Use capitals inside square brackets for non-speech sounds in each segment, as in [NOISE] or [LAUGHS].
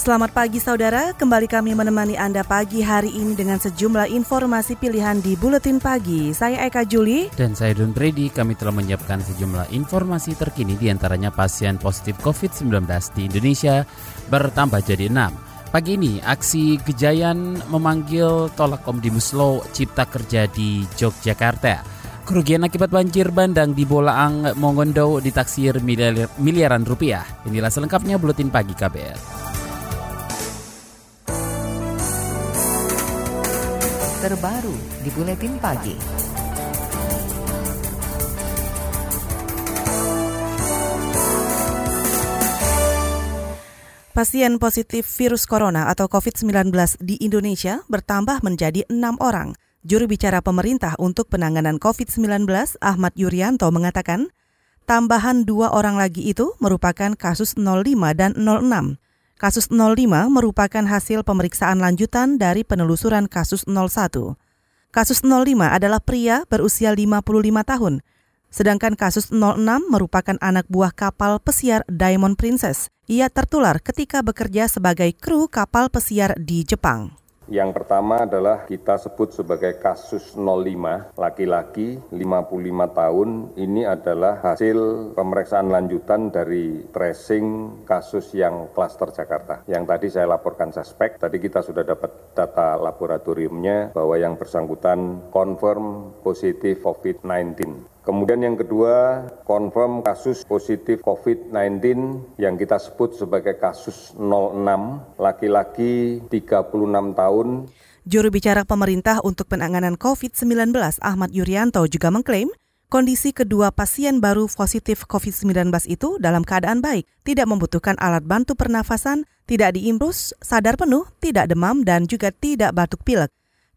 Selamat pagi saudara, kembali kami menemani Anda pagi hari ini dengan sejumlah informasi pilihan di Buletin Pagi. Saya Eka Juli. Dan saya Don Brady, kami telah menyiapkan sejumlah informasi terkini di antaranya pasien positif COVID-19 di Indonesia bertambah jadi enam. Pagi ini, aksi Gejayan memanggil tolak Omnibus Law Cipta Kerja di Yogyakarta. Kerugian akibat banjir bandang di Bolaang, Mongondo ditaksir miliar, miliaran rupiah. Inilah selengkapnya Buletin Pagi KBR. Terbaru di Buletin Pagi. Pasien positif virus corona atau COVID-19 di Indonesia bertambah menjadi enam orang. Juru bicara pemerintah untuk penanganan COVID-19 Ahmad Yuryanto mengatakan, tambahan dua orang lagi itu merupakan kasus 05 dan 06. Kasus 05 merupakan hasil pemeriksaan lanjutan dari penelusuran kasus 01. Kasus 05 adalah pria berusia 55 tahun, sedangkan kasus 06 merupakan anak buah kapal pesiar Diamond Princess. Ia tertular ketika bekerja sebagai kru kapal pesiar di Jepang. Yang pertama adalah kita sebut sebagai kasus 05, laki-laki 55 tahun. Ini adalah hasil pemeriksaan lanjutan dari tracing kasus yang klaster Jakarta. Yang tadi saya laporkan suspek, tadi kita sudah dapat data laboratoriumnya bahwa yang bersangkutan confirm positif COVID-19. Kemudian yang kedua, confirm kasus positif COVID-19 yang kita sebut sebagai kasus 06, laki-laki 36 tahun. Juru bicara pemerintah untuk penanganan COVID-19 Ahmad Yuryanto juga mengklaim kondisi kedua pasien baru positif COVID-19 itu dalam keadaan baik, tidak membutuhkan alat bantu pernafasan, tidak diimbus, sadar penuh, tidak demam, dan juga tidak batuk pilek.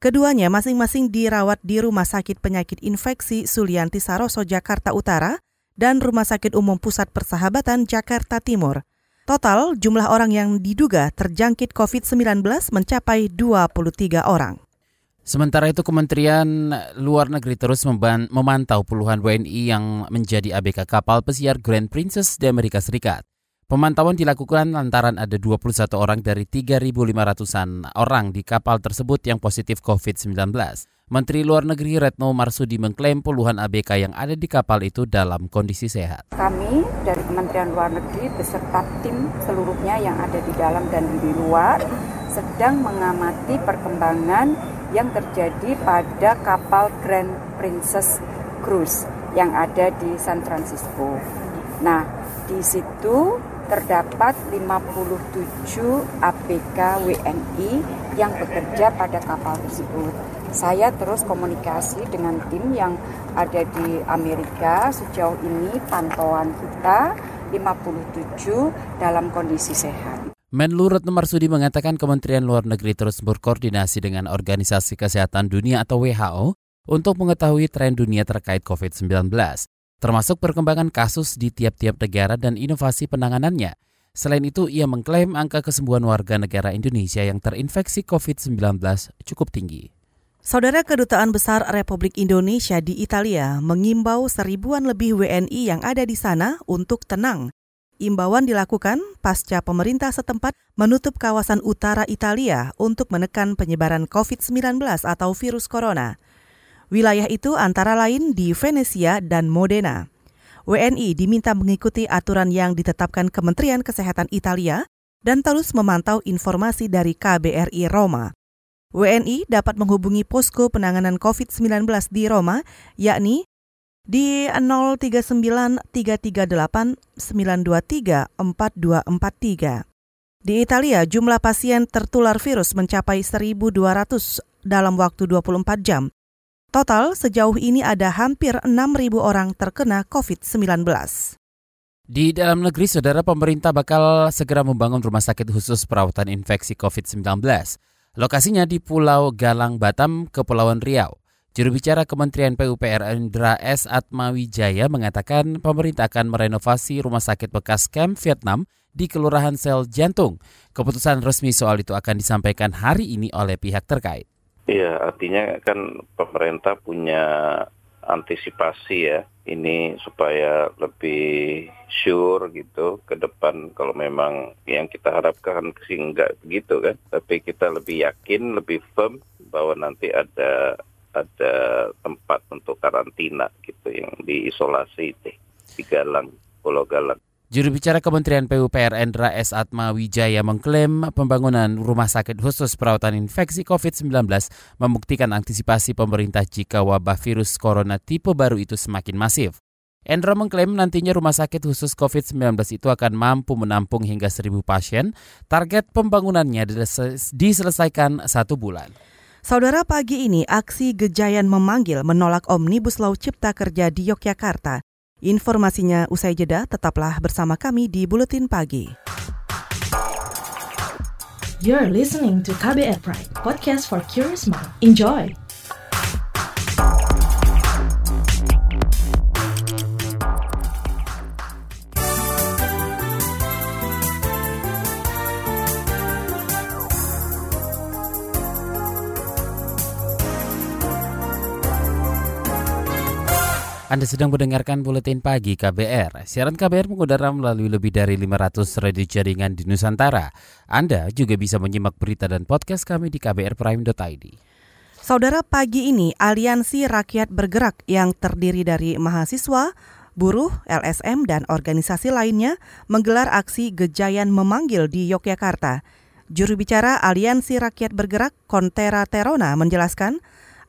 Keduanya masing-masing dirawat di Rumah Sakit Penyakit Infeksi Sulianti Saroso Jakarta Utara dan Rumah Sakit Umum Pusat Persahabatan Jakarta Timur. Total jumlah orang yang diduga terjangkit COVID-19 mencapai 23 orang. Sementara itu Kementerian Luar Negeri terus memantau puluhan WNI yang menjadi ABK kapal pesiar Grand Princess di Amerika Serikat. Pemantauan dilakukan lantaran ada 21 orang dari 3.500-an orang di kapal tersebut yang positif COVID-19. Menteri Luar Negeri Retno Marsudi mengklaim puluhan ABK yang ada di kapal itu dalam kondisi sehat. Kami dari Kementerian Luar Negeri beserta tim seluruhnya yang ada di dalam dan di luar sedang mengamati perkembangan yang terjadi pada kapal Grand Princess Cruise yang ada di San Francisco. Nah, di situ terdapat 57 ABK WNI yang bekerja pada kapal tersebut. Saya terus komunikasi dengan tim yang ada di Amerika. Sejauh ini pantauan kita 57 dalam kondisi sehat. Menlu Retno Marsudi mengatakan Kementerian Luar Negeri terus berkoordinasi dengan Organisasi Kesehatan Dunia atau WHO untuk mengetahui tren dunia terkait COVID-19 termasuk perkembangan kasus di tiap-tiap negara dan inovasi penanganannya. Selain itu, ia mengklaim angka kesembuhan warga negara Indonesia yang terinfeksi COVID-19 cukup tinggi. Saudara Kedutaan Besar Republik Indonesia di Italia mengimbau seribuan lebih WNI yang ada di sana untuk tenang. Imbauan dilakukan pasca pemerintah setempat menutup kawasan utara Italia untuk menekan penyebaran COVID-19 atau virus corona. Wilayah itu antara lain di Venesia dan Modena. WNI diminta mengikuti aturan yang ditetapkan Kementerian Kesehatan Italia dan terus memantau informasi dari KBRI Roma. WNI dapat menghubungi posko penanganan COVID-19 di Roma, yakni di 039 338 923 4243. Di Italia, jumlah pasien tertular virus mencapai 1.200 dalam waktu 24 jam. Total sejauh ini ada hampir 6.000 orang terkena COVID-19. Di dalam negeri, saudara pemerintah bakal segera membangun rumah sakit khusus perawatan infeksi COVID-19. Lokasinya di Pulau Galang, Batam, Kepulauan Riau. Juru bicara Kementerian PUPR Indra S. Atmawijaya mengatakan pemerintah akan merenovasi rumah sakit bekas Camp Vietnam di Kelurahan Sel Jantung. Keputusan resmi soal itu akan disampaikan hari ini oleh pihak terkait. Iya, artinya kan pemerintah punya antisipasi ya ini supaya lebih sure gitu ke depan kalau memang yang kita harapkan sih enggak begitu kan. Tapi kita lebih yakin lebih firm bahwa nanti ada ada tempat untuk karantina gitu yang diisolasi di, di Galang Pulau Galang Juru bicara Kementerian PUPR Endra S. Atma Wijaya mengklaim pembangunan rumah sakit khusus perawatan infeksi COVID-19 membuktikan antisipasi pemerintah jika wabah virus corona tipe baru itu semakin masif. Endra mengklaim nantinya rumah sakit khusus COVID-19 itu akan mampu menampung hingga 1.000 pasien. Target pembangunannya diselesaikan satu bulan. Saudara pagi ini aksi Gejayan memanggil menolak Omnibus Law Cipta Kerja di Yogyakarta. Informasinya usai jeda, tetaplah bersama kami di Buletin Pagi. You're listening to KBR Pride, podcast for curious mind. Enjoy! Anda sedang mendengarkan Buletin Pagi KBR. Siaran KBR mengudara melalui lebih dari 500 radio jaringan di Nusantara. Anda juga bisa menyimak berita dan podcast kami di kbrprime.id. Saudara pagi ini, Aliansi Rakyat Bergerak yang terdiri dari mahasiswa, buruh, LSM, dan organisasi lainnya menggelar aksi Gejayan Memanggil di Yogyakarta. Juru bicara Aliansi Rakyat Bergerak, Kontera Terona, menjelaskan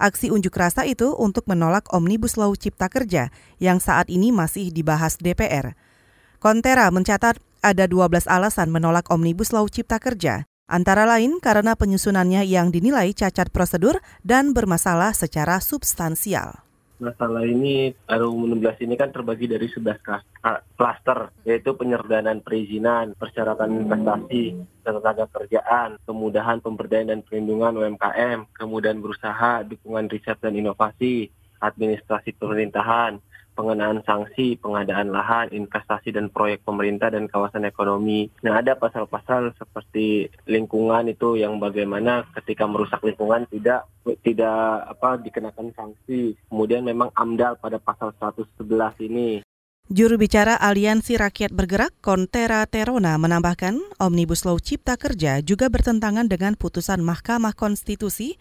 Aksi unjuk rasa itu untuk menolak Omnibus Law Cipta Kerja yang saat ini masih dibahas DPR. Kontera mencatat ada 12 alasan menolak Omnibus Law Cipta Kerja, antara lain karena penyusunannya yang dinilai cacat prosedur dan bermasalah secara substansial masalah ini RUU 16 ini kan terbagi dari 11 klaster yaitu penyerdanaan perizinan, persyaratan investasi, tenaga kerjaan, kemudahan pemberdayaan dan perlindungan UMKM, kemudian berusaha, dukungan riset dan inovasi, administrasi pemerintahan, pengenaan sanksi, pengadaan lahan, investasi dan proyek pemerintah dan kawasan ekonomi. Nah, ada pasal-pasal seperti lingkungan itu yang bagaimana ketika merusak lingkungan tidak tidak apa dikenakan sanksi. Kemudian memang AMDAL pada pasal 111 ini Juru bicara Aliansi Rakyat Bergerak, Kontera Terona, menambahkan Omnibus Law Cipta Kerja juga bertentangan dengan putusan Mahkamah Konstitusi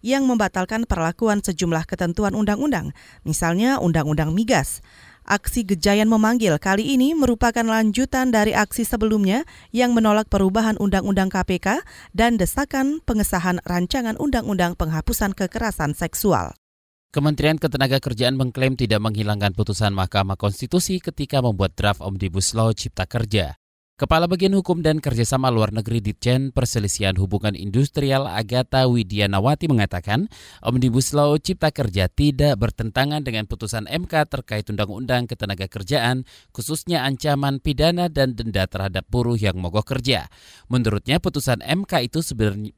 yang membatalkan perlakuan sejumlah ketentuan undang-undang, misalnya Undang-Undang Migas. Aksi Gejayan memanggil kali ini merupakan lanjutan dari aksi sebelumnya yang menolak perubahan Undang-Undang KPK dan desakan pengesahan rancangan Undang-Undang penghapusan kekerasan seksual. Kementerian Ketenagakerjaan mengklaim tidak menghilangkan putusan Mahkamah Konstitusi ketika membuat draft Omnibus Law Cipta Kerja. Kepala Bagian Hukum dan Kerjasama Luar Negeri Ditjen Perselisihan Hubungan Industrial Agatha Widianawati mengatakan Omnibus Law Cipta Kerja tidak bertentangan dengan putusan MK terkait Undang-Undang Ketenagakerjaan, khususnya ancaman pidana dan denda terhadap buruh yang mogok kerja. Menurutnya putusan MK itu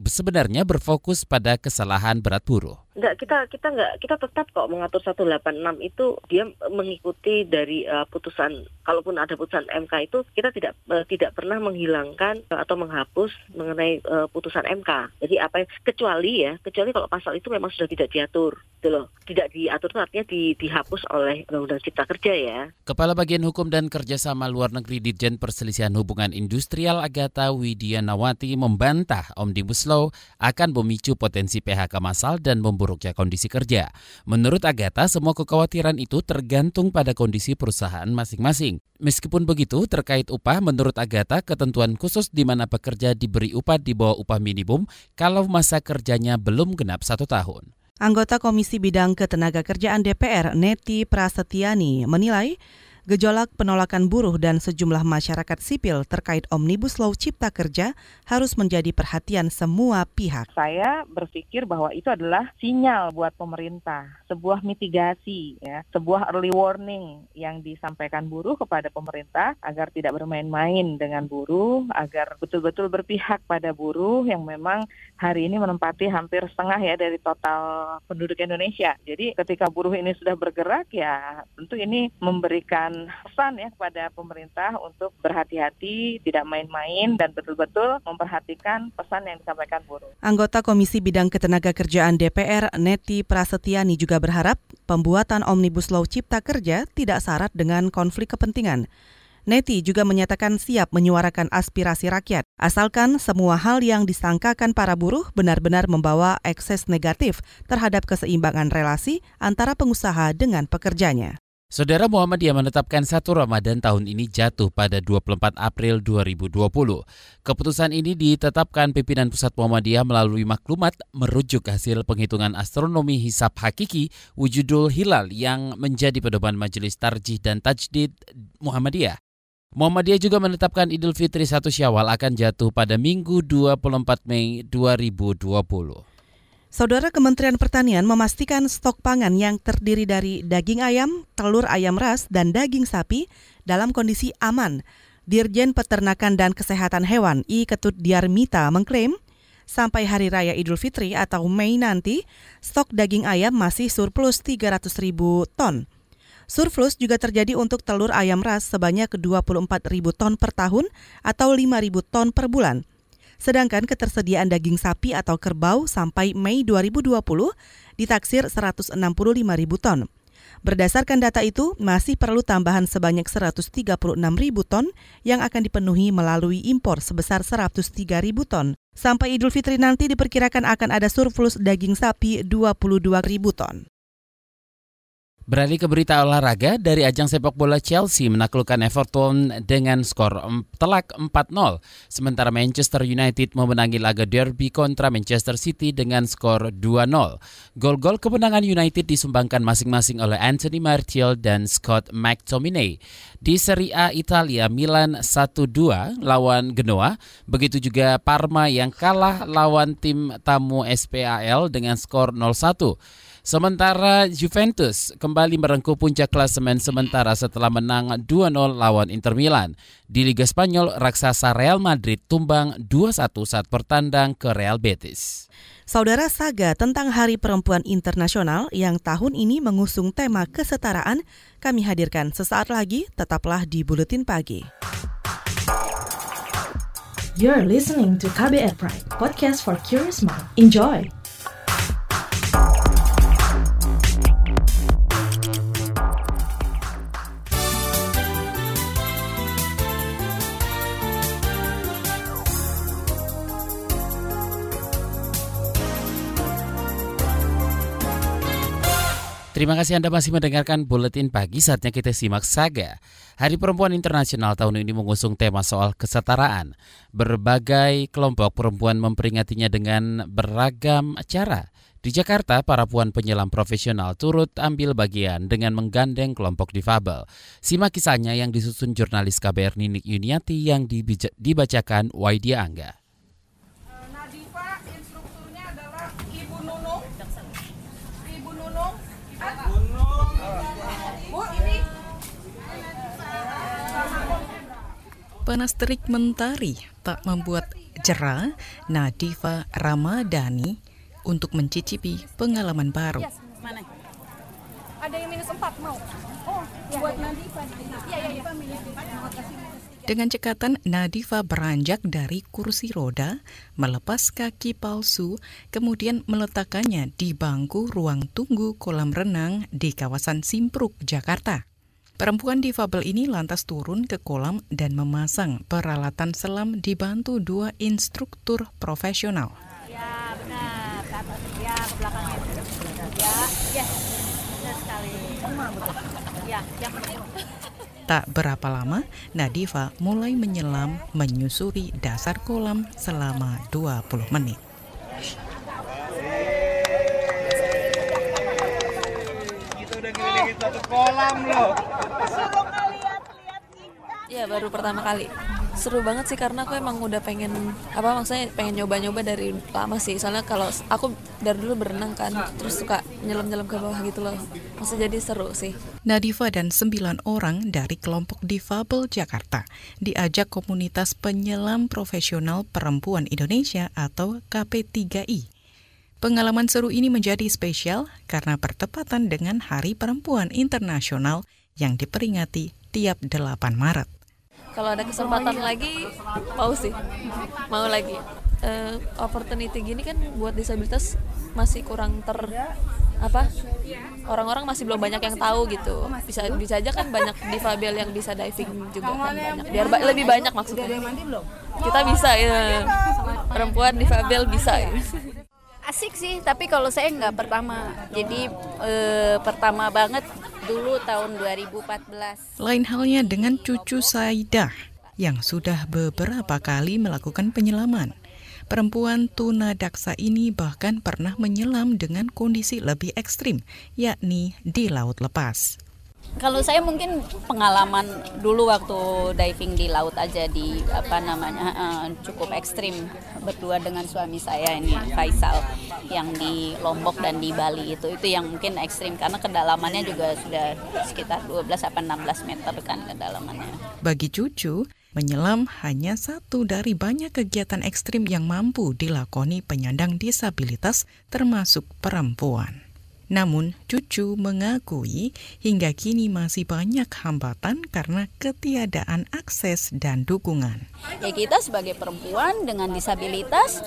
sebenarnya berfokus pada kesalahan berat buruh. Enggak, kita kita enggak kita tetap kok mengatur 186 itu dia mengikuti dari uh, putusan kalaupun ada putusan MK itu kita tidak uh, tidak pernah menghilangkan uh, atau menghapus mengenai uh, putusan MK. Jadi apa yang kecuali ya, kecuali kalau pasal itu memang sudah tidak diatur, gitu loh. Tidak diatur itu artinya di, dihapus oleh Undang-Undang Cipta Kerja ya. Kepala Bagian Hukum dan Kerjasama Luar Negeri Ditjen Perselisihan Hubungan Industrial Agatha Widianawati membantah Omnibus Law akan memicu potensi PHK massal dan membuat buruknya kondisi kerja. Menurut Agatha, semua kekhawatiran itu tergantung pada kondisi perusahaan masing-masing. Meskipun begitu, terkait upah, menurut Agatha, ketentuan khusus di mana pekerja diberi upah di bawah upah minimum kalau masa kerjanya belum genap satu tahun. Anggota Komisi Bidang Ketenagakerjaan DPR, Neti Prasetyani, menilai Gejolak penolakan buruh dan sejumlah masyarakat sipil terkait Omnibus Law Cipta Kerja harus menjadi perhatian semua pihak. Saya berpikir bahwa itu adalah sinyal buat pemerintah, sebuah mitigasi, ya, sebuah early warning yang disampaikan buruh kepada pemerintah agar tidak bermain-main dengan buruh, agar betul-betul berpihak pada buruh yang memang hari ini menempati hampir setengah ya dari total penduduk Indonesia. Jadi ketika buruh ini sudah bergerak ya tentu ini memberikan memberikan pesan ya kepada pemerintah untuk berhati-hati, tidak main-main dan betul-betul memperhatikan pesan yang disampaikan buruh. Anggota Komisi Bidang Ketenaga Kerjaan DPR Neti Prasetyani juga berharap pembuatan Omnibus Law Cipta Kerja tidak syarat dengan konflik kepentingan. Neti juga menyatakan siap menyuarakan aspirasi rakyat, asalkan semua hal yang disangkakan para buruh benar-benar membawa ekses negatif terhadap keseimbangan relasi antara pengusaha dengan pekerjanya. Saudara Muhammadiyah menetapkan satu Ramadan tahun ini jatuh pada 24 April 2020. Keputusan ini ditetapkan pimpinan Pusat Muhammadiyah melalui maklumat merujuk hasil penghitungan astronomi hisap hakiki wujudul hilal yang menjadi pedoman Majelis Tarjih dan Tajdid Muhammadiyah. Muhammadiyah juga menetapkan Idul Fitri 1 Syawal akan jatuh pada Minggu 24 Mei 2020. Saudara Kementerian Pertanian memastikan stok pangan yang terdiri dari daging ayam, telur ayam ras, dan daging sapi dalam kondisi aman. Dirjen Peternakan dan Kesehatan Hewan I Ketut Diarmita mengklaim sampai Hari Raya Idul Fitri atau Mei nanti, stok daging ayam masih surplus 300 ribu ton. Surplus juga terjadi untuk telur ayam ras sebanyak 24 ribu ton per tahun atau 5 ribu ton per bulan. Sedangkan ketersediaan daging sapi atau kerbau sampai Mei 2020 ditaksir 165 ribu ton. Berdasarkan data itu, masih perlu tambahan sebanyak 136 ribu ton yang akan dipenuhi melalui impor sebesar 103 ribu ton. Sampai Idul Fitri nanti diperkirakan akan ada surplus daging sapi 22 ribu ton. Beralih ke berita olahraga, dari ajang sepak bola Chelsea menaklukkan Everton dengan skor telak 4-0. Sementara Manchester United memenangi laga derby kontra Manchester City dengan skor 2-0. Gol-gol kemenangan United disumbangkan masing-masing oleh Anthony Martial dan Scott McTominay. Di Serie A Italia, Milan 1-2 lawan Genoa. Begitu juga Parma yang kalah lawan tim tamu SPAL dengan skor 0-1. Sementara Juventus kembali merengkuh puncak klasemen sementara setelah menang 2-0 lawan Inter Milan. Di Liga Spanyol, raksasa Real Madrid tumbang 2-1 saat bertandang ke Real Betis. Saudara Saga tentang Hari Perempuan Internasional yang tahun ini mengusung tema kesetaraan, kami hadirkan sesaat lagi, tetaplah di Buletin Pagi. You're listening to KBR Pride, podcast for curious mind. Enjoy! Terima kasih Anda masih mendengarkan Buletin Pagi, saatnya kita simak saga. Hari Perempuan Internasional tahun ini mengusung tema soal kesetaraan. Berbagai kelompok perempuan memperingatinya dengan beragam cara. Di Jakarta, para puan penyelam profesional turut ambil bagian dengan menggandeng kelompok difabel. Simak kisahnya yang disusun jurnalis KBR Ninik Yuniati yang dibacakan Waidia Angga. Panas terik mentari tak membuat jerah Nadifa Ramadhani untuk mencicipi pengalaman baru. Yes, mana? Ada yang minus 4 mau? Oh, ya, buat ya. Nadifa. Iya, iya, iya. Dengan cekatan, Nadifa beranjak dari kursi roda, melepas kaki palsu, kemudian meletakkannya di bangku ruang tunggu kolam renang di kawasan Simpruk, Jakarta. Perempuan difabel ini lantas turun ke kolam dan memasang peralatan selam dibantu dua instruktur profesional. Ya, benar. Ke atas. Ya, ke belakang ya. Ya, yes. Benar sekali. Ya, yang Tak berapa lama, Nadifa mulai menyelam menyusuri dasar kolam selama 20 menit. Kita udah satu kolam loh. Ya baru pertama kali. Seru banget sih karena aku emang udah pengen apa maksudnya pengen nyoba-nyoba dari lama sih. Soalnya kalau aku dari dulu berenang kan, terus suka nyelam-nyelam ke bawah gitu loh. Maksudnya jadi seru sih. Nadifa dan sembilan orang dari kelompok difabel Jakarta diajak komunitas penyelam profesional perempuan Indonesia atau KP3I. Pengalaman seru ini menjadi spesial karena bertepatan dengan Hari Perempuan Internasional yang diperingati tiap 8 Maret. Kalau ada kesempatan lagi mau sih. Mau lagi. Uh, opportunity gini kan buat disabilitas masih kurang ter apa orang-orang masih belum banyak yang tahu gitu. Bisa bisa aja kan banyak difabel yang bisa diving juga kan banyak. Biar ba lebih banyak maksudnya. Kita bisa ya. Perempuan difabel bisa. ya asik sih tapi kalau saya nggak pertama jadi eh, pertama banget dulu tahun 2014. Lain halnya dengan cucu Saidah yang sudah beberapa kali melakukan penyelaman. Perempuan tuna daksa ini bahkan pernah menyelam dengan kondisi lebih ekstrim, yakni di laut lepas. Kalau saya mungkin pengalaman dulu waktu diving di laut aja di apa namanya uh, cukup ekstrim berdua dengan suami saya ini Faisal yang di Lombok dan di Bali itu itu yang mungkin ekstrim karena kedalamannya juga sudah sekitar 12 sampai 16 meter kan kedalamannya. Bagi cucu, menyelam hanya satu dari banyak kegiatan ekstrim yang mampu dilakoni penyandang disabilitas termasuk perempuan. Namun, Cucu mengakui hingga kini masih banyak hambatan karena ketiadaan akses dan dukungan. Ya kita sebagai perempuan dengan disabilitas,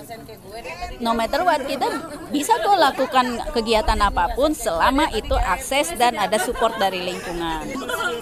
no matter what kita bisa kok lakukan kegiatan apa pun selama itu akses dan ada support dari lingkungan.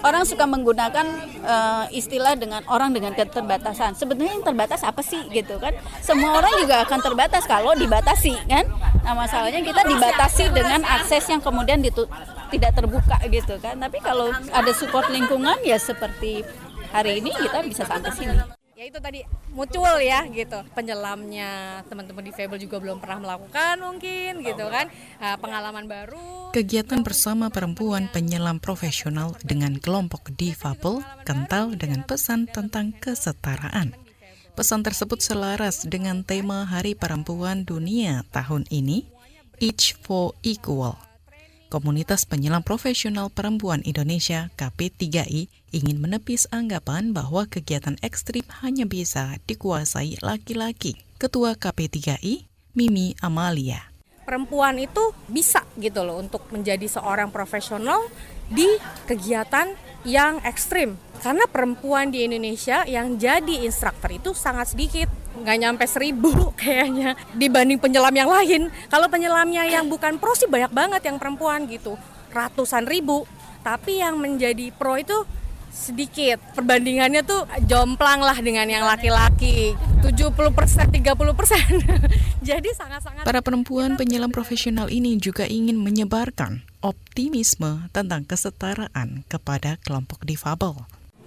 Orang suka menggunakan uh, istilah dengan orang dengan keterbatasan. Sebenarnya yang terbatas apa sih gitu kan? Semua orang juga akan terbatas kalau dibatasi kan. Nah masalahnya kita dibatasi dengan akses akses yang kemudian ditu tidak terbuka gitu kan. Tapi kalau ada support lingkungan ya seperti hari ini kita bisa sampai sini. Ya itu tadi muncul ya gitu penyelamnya teman-teman di Fable juga belum pernah melakukan mungkin gitu kan nah, pengalaman baru. Kegiatan bersama perempuan penyelam profesional dengan kelompok difabel kental dengan pesan tentang kesetaraan. Pesan tersebut selaras dengan tema Hari Perempuan Dunia tahun ini Each for Equal. Komunitas penyelam profesional perempuan Indonesia KP3I ingin menepis anggapan bahwa kegiatan ekstrim hanya bisa dikuasai laki-laki. Ketua KP3I, Mimi Amalia. Perempuan itu bisa gitu loh untuk menjadi seorang profesional di kegiatan yang ekstrim. Karena perempuan di Indonesia yang jadi instruktur itu sangat sedikit, nggak nyampe seribu [LAUGHS] kayaknya dibanding penyelam yang lain. Kalau penyelamnya yang bukan pro sih banyak banget yang perempuan gitu, ratusan ribu. Tapi yang menjadi pro itu sedikit. Perbandingannya tuh jomplang lah dengan yang laki-laki. 70 persen 30 persen. [LAUGHS] Jadi sangat-sangat para perempuan penyelam profesional ini juga ingin menyebarkan optimisme tentang kesetaraan kepada kelompok difabel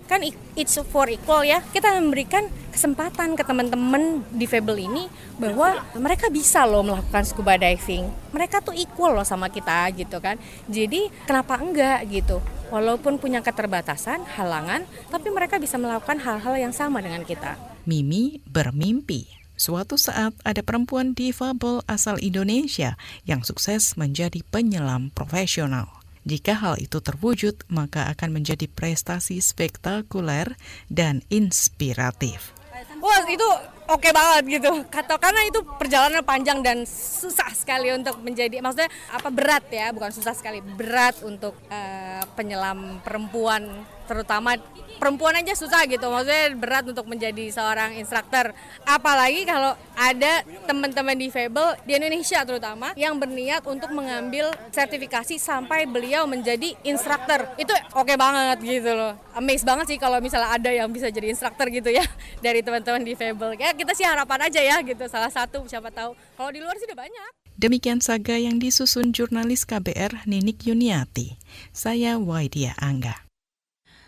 kan it's for equal ya. Kita memberikan kesempatan ke teman-teman difabel ini bahwa mereka bisa loh melakukan scuba diving. Mereka tuh equal loh sama kita gitu kan. Jadi kenapa enggak gitu? Walaupun punya keterbatasan halangan tapi mereka bisa melakukan hal-hal yang sama dengan kita. Mimi bermimpi. Suatu saat ada perempuan difabel asal Indonesia yang sukses menjadi penyelam profesional. Jika hal itu terwujud, maka akan menjadi prestasi spektakuler dan inspiratif. Wah, itu oke okay banget gitu. Kata karena itu perjalanan panjang dan susah sekali untuk menjadi maksudnya apa berat ya, bukan susah sekali, berat untuk uh, penyelam perempuan terutama perempuan aja susah gitu. Maksudnya berat untuk menjadi seorang instruktur. Apalagi kalau ada teman-teman difabel di Indonesia terutama yang berniat untuk mengambil sertifikasi sampai beliau menjadi instruktur. Itu oke okay banget gitu loh. Amazed banget sih kalau misalnya ada yang bisa jadi instruktur gitu ya [LAUGHS] dari teman-teman difabel. Ya kita sih harapan aja ya gitu. Salah satu siapa tahu. Kalau di luar sih udah banyak. Demikian saga yang disusun jurnalis KBR Ninik Yuniati. Saya Waidia Angga.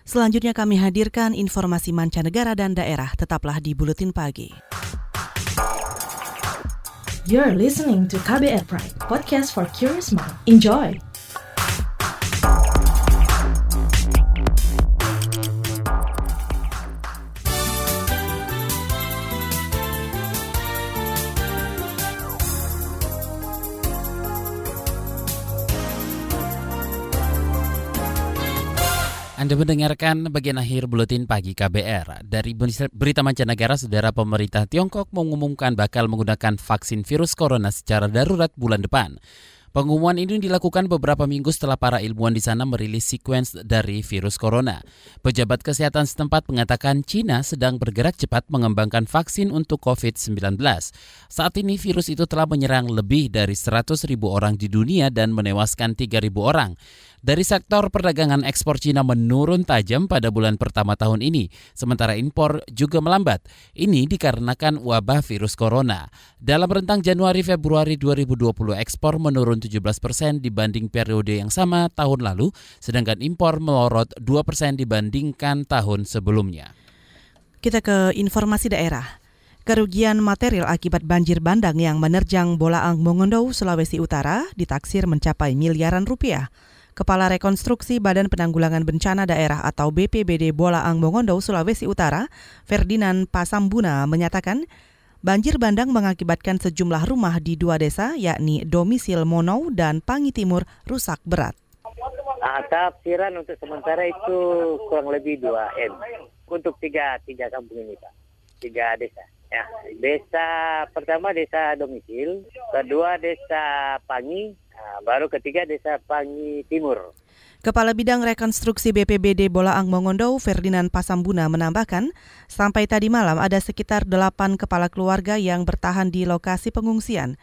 Selanjutnya kami hadirkan informasi mancanegara dan daerah. Tetaplah di Buletin Pagi. You're listening to KBR Pride, podcast for curious mind. Enjoy! Anda mendengarkan bagian akhir buletin pagi KBR. Dari berita mancanegara, saudara pemerintah Tiongkok mengumumkan bakal menggunakan vaksin virus corona secara darurat bulan depan. Pengumuman ini dilakukan beberapa minggu setelah para ilmuwan di sana merilis sekuens dari virus corona. Pejabat kesehatan setempat mengatakan China sedang bergerak cepat mengembangkan vaksin untuk COVID-19. Saat ini virus itu telah menyerang lebih dari 100 ribu orang di dunia dan menewaskan 3 ribu orang. Dari sektor perdagangan ekspor Cina menurun tajam pada bulan pertama tahun ini, sementara impor juga melambat. Ini dikarenakan wabah virus corona. Dalam rentang Januari-Februari 2020, ekspor menurun 17 persen dibanding periode yang sama tahun lalu, sedangkan impor melorot 2 persen dibandingkan tahun sebelumnya. Kita ke informasi daerah. Kerugian material akibat banjir bandang yang menerjang Bolaang Mongondo, Sulawesi Utara ditaksir mencapai miliaran rupiah. Kepala Rekonstruksi Badan Penanggulangan Bencana Daerah atau BPBD Bolaang Mongondo, Sulawesi Utara, Ferdinand Pasambuna menyatakan banjir bandang mengakibatkan sejumlah rumah di dua desa yakni Domisil Monou dan Pangi Timur rusak berat. Ah, tafsiran untuk sementara itu kurang lebih 2 M untuk tiga tiga kampung ini Pak, tiga desa. Ya, desa pertama desa domisil, kedua desa Pangi, nah, baru ketiga desa Pangi Timur. Kepala Bidang Rekonstruksi BPBD Bolaang Mongondo, Ferdinand Pasambuna menambahkan, sampai tadi malam ada sekitar delapan kepala keluarga yang bertahan di lokasi pengungsian.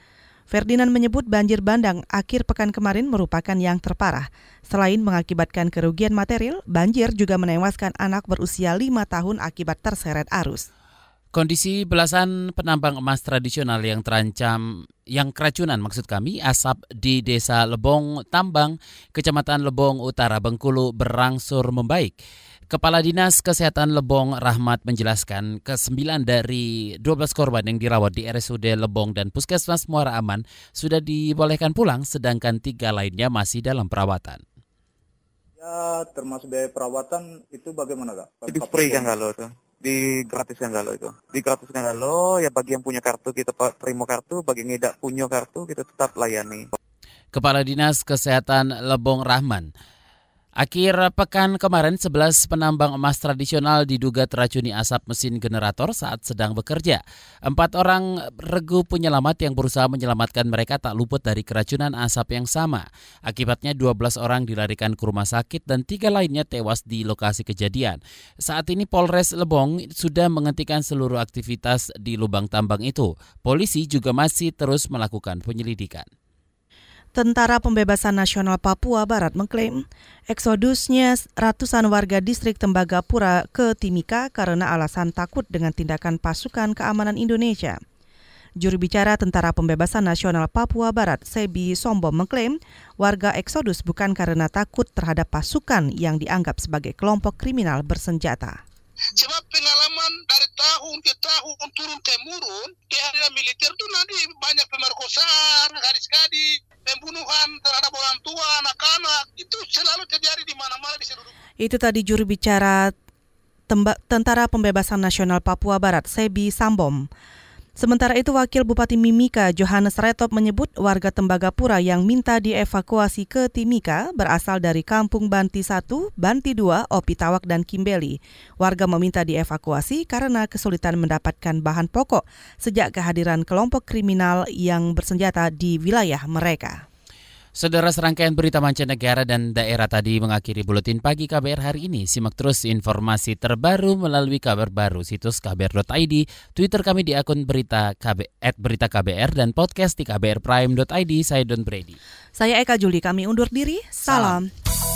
Ferdinand menyebut banjir bandang akhir pekan kemarin merupakan yang terparah. Selain mengakibatkan kerugian material, banjir juga menewaskan anak berusia lima tahun akibat terseret arus. Kondisi belasan penambang emas tradisional yang terancam yang keracunan maksud kami asap di Desa Lebong Tambang, Kecamatan Lebong Utara Bengkulu berangsur membaik. Kepala Dinas Kesehatan Lebong Rahmat menjelaskan ke-9 dari 12 korban yang dirawat di RSUD Lebong dan Puskesmas Muara Aman sudah dibolehkan pulang sedangkan tiga lainnya masih dalam perawatan. Ya termasuk biaya perawatan itu bagaimana kak? Itu free kan kalau tuh digratiskan kalau itu. Digratiskan kalau ya bagi yang punya kartu kita terima kartu bagi yang tidak punya kartu kita tetap layani. Kepala Dinas Kesehatan Lebong Rahman Akhir pekan kemarin, 11 penambang emas tradisional diduga teracuni asap mesin generator saat sedang bekerja. Empat orang regu penyelamat yang berusaha menyelamatkan mereka tak luput dari keracunan asap yang sama. Akibatnya 12 orang dilarikan ke rumah sakit dan tiga lainnya tewas di lokasi kejadian. Saat ini Polres Lebong sudah menghentikan seluruh aktivitas di lubang tambang itu. Polisi juga masih terus melakukan penyelidikan. Tentara Pembebasan Nasional Papua Barat mengklaim eksodusnya ratusan warga distrik Tembagapura ke Timika karena alasan takut dengan tindakan pasukan keamanan Indonesia. Juru bicara Tentara Pembebasan Nasional Papua Barat, Sebi Sombo mengklaim warga eksodus bukan karena takut terhadap pasukan yang dianggap sebagai kelompok kriminal bersenjata. Sebab pengalaman dari tahun ke tahun turun temurun kehadiran militer itu nanti banyak pemerkosaan, gadis-gadis, pembunuhan terhadap orang tua, anak-anak itu selalu terjadi di mana-mana di seluruh. Itu tadi juru bicara Tentara Pembebasan Nasional Papua Barat, Sebi Sambom. Sementara itu Wakil Bupati Mimika Johannes Retop menyebut warga Tembagapura yang minta dievakuasi ke Timika berasal dari Kampung Banti 1, Banti 2, Opitawak dan Kimbeli. Warga meminta dievakuasi karena kesulitan mendapatkan bahan pokok sejak kehadiran kelompok kriminal yang bersenjata di wilayah mereka. Saudara serangkaian berita mancanegara dan daerah tadi mengakhiri buletin pagi KBR hari ini. Simak terus informasi terbaru melalui kabar baru situs kbr.id, Twitter kami di akun berita KB, at berita KBR dan podcast di kbrprime.id. Saya Don Brady. Saya Eka Juli, kami undur diri. Salam. Salam.